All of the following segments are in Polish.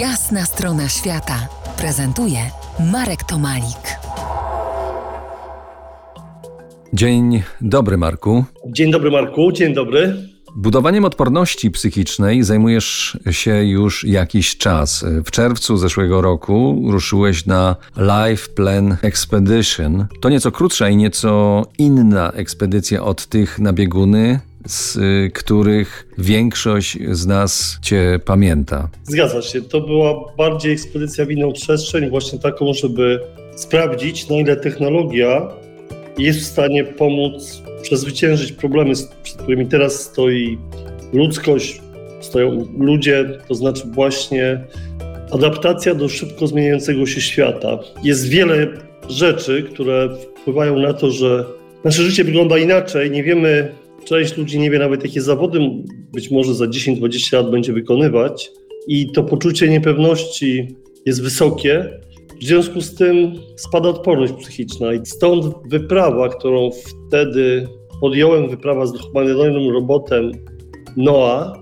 Jasna strona świata prezentuje Marek Tomalik. Dzień dobry, Marku. Dzień dobry, Marku. Dzień dobry. Budowaniem odporności psychicznej zajmujesz się już jakiś czas. W czerwcu zeszłego roku ruszyłeś na Life Plan Expedition. To nieco krótsza i nieco inna ekspedycja od tych na bieguny, z których większość z nas Cię pamięta. Zgadza się. To była bardziej ekspedycja w inną przestrzeń, właśnie taką, żeby sprawdzić, na ile technologia jest w stanie pomóc przezwyciężyć problemy, przed którymi teraz stoi ludzkość, stoją ludzie, to znaczy właśnie adaptacja do szybko zmieniającego się świata. Jest wiele rzeczy, które wpływają na to, że nasze życie wygląda inaczej. Nie wiemy, część ludzi nie wie nawet, jakie zawody być może za 10-20 lat będzie wykonywać, i to poczucie niepewności jest wysokie. W związku z tym spada odporność psychiczna i stąd wyprawa, którą wtedy podjąłem, wyprawa z humanoidalnym robotem NOAA,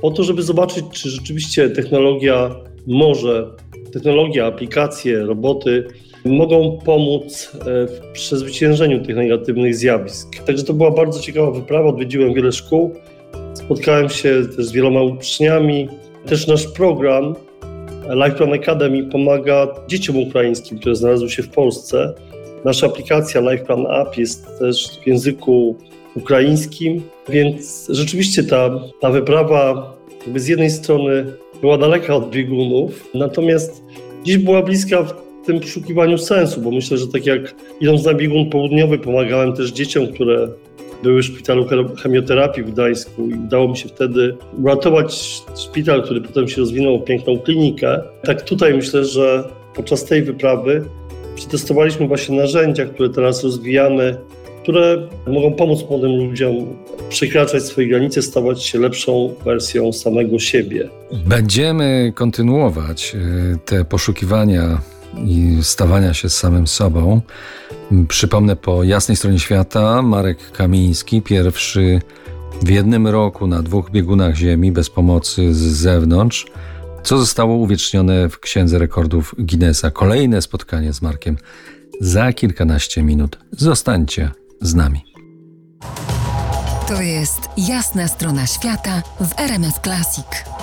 po to, żeby zobaczyć, czy rzeczywiście technologia może, technologia, aplikacje, roboty mogą pomóc e, w przezwyciężeniu tych negatywnych zjawisk. Także to była bardzo ciekawa wyprawa, odwiedziłem wiele szkół, spotkałem się też z wieloma uczniami. Też nasz program Lifeplan Academy pomaga dzieciom ukraińskim, które znalazły się w Polsce. Nasza aplikacja Lifeplan App jest też w języku ukraińskim, więc rzeczywiście ta, ta wyprawa jakby z jednej strony była daleka od biegunów, natomiast dziś była bliska w tym poszukiwaniu sensu, bo myślę, że tak jak idąc na biegun południowy pomagałem też dzieciom, które były w szpitalu chemioterapii w Gdańsku i udało mi się wtedy uratować szpital, który potem się rozwinął w piękną klinikę. Tak tutaj myślę, że podczas tej wyprawy przetestowaliśmy właśnie narzędzia, które teraz rozwijamy, które mogą pomóc młodym ludziom przekraczać swoje granice, stawać się lepszą wersją samego siebie. Będziemy kontynuować e, te poszukiwania i stawania się z samym sobą. Przypomnę po jasnej stronie świata Marek Kamiński, pierwszy w jednym roku na dwóch biegunach Ziemi bez pomocy z zewnątrz, co zostało uwiecznione w Księdze Rekordów Guinnessa. Kolejne spotkanie z Markiem za kilkanaście minut. Zostańcie z nami. To jest jasna strona świata w RMS Classic.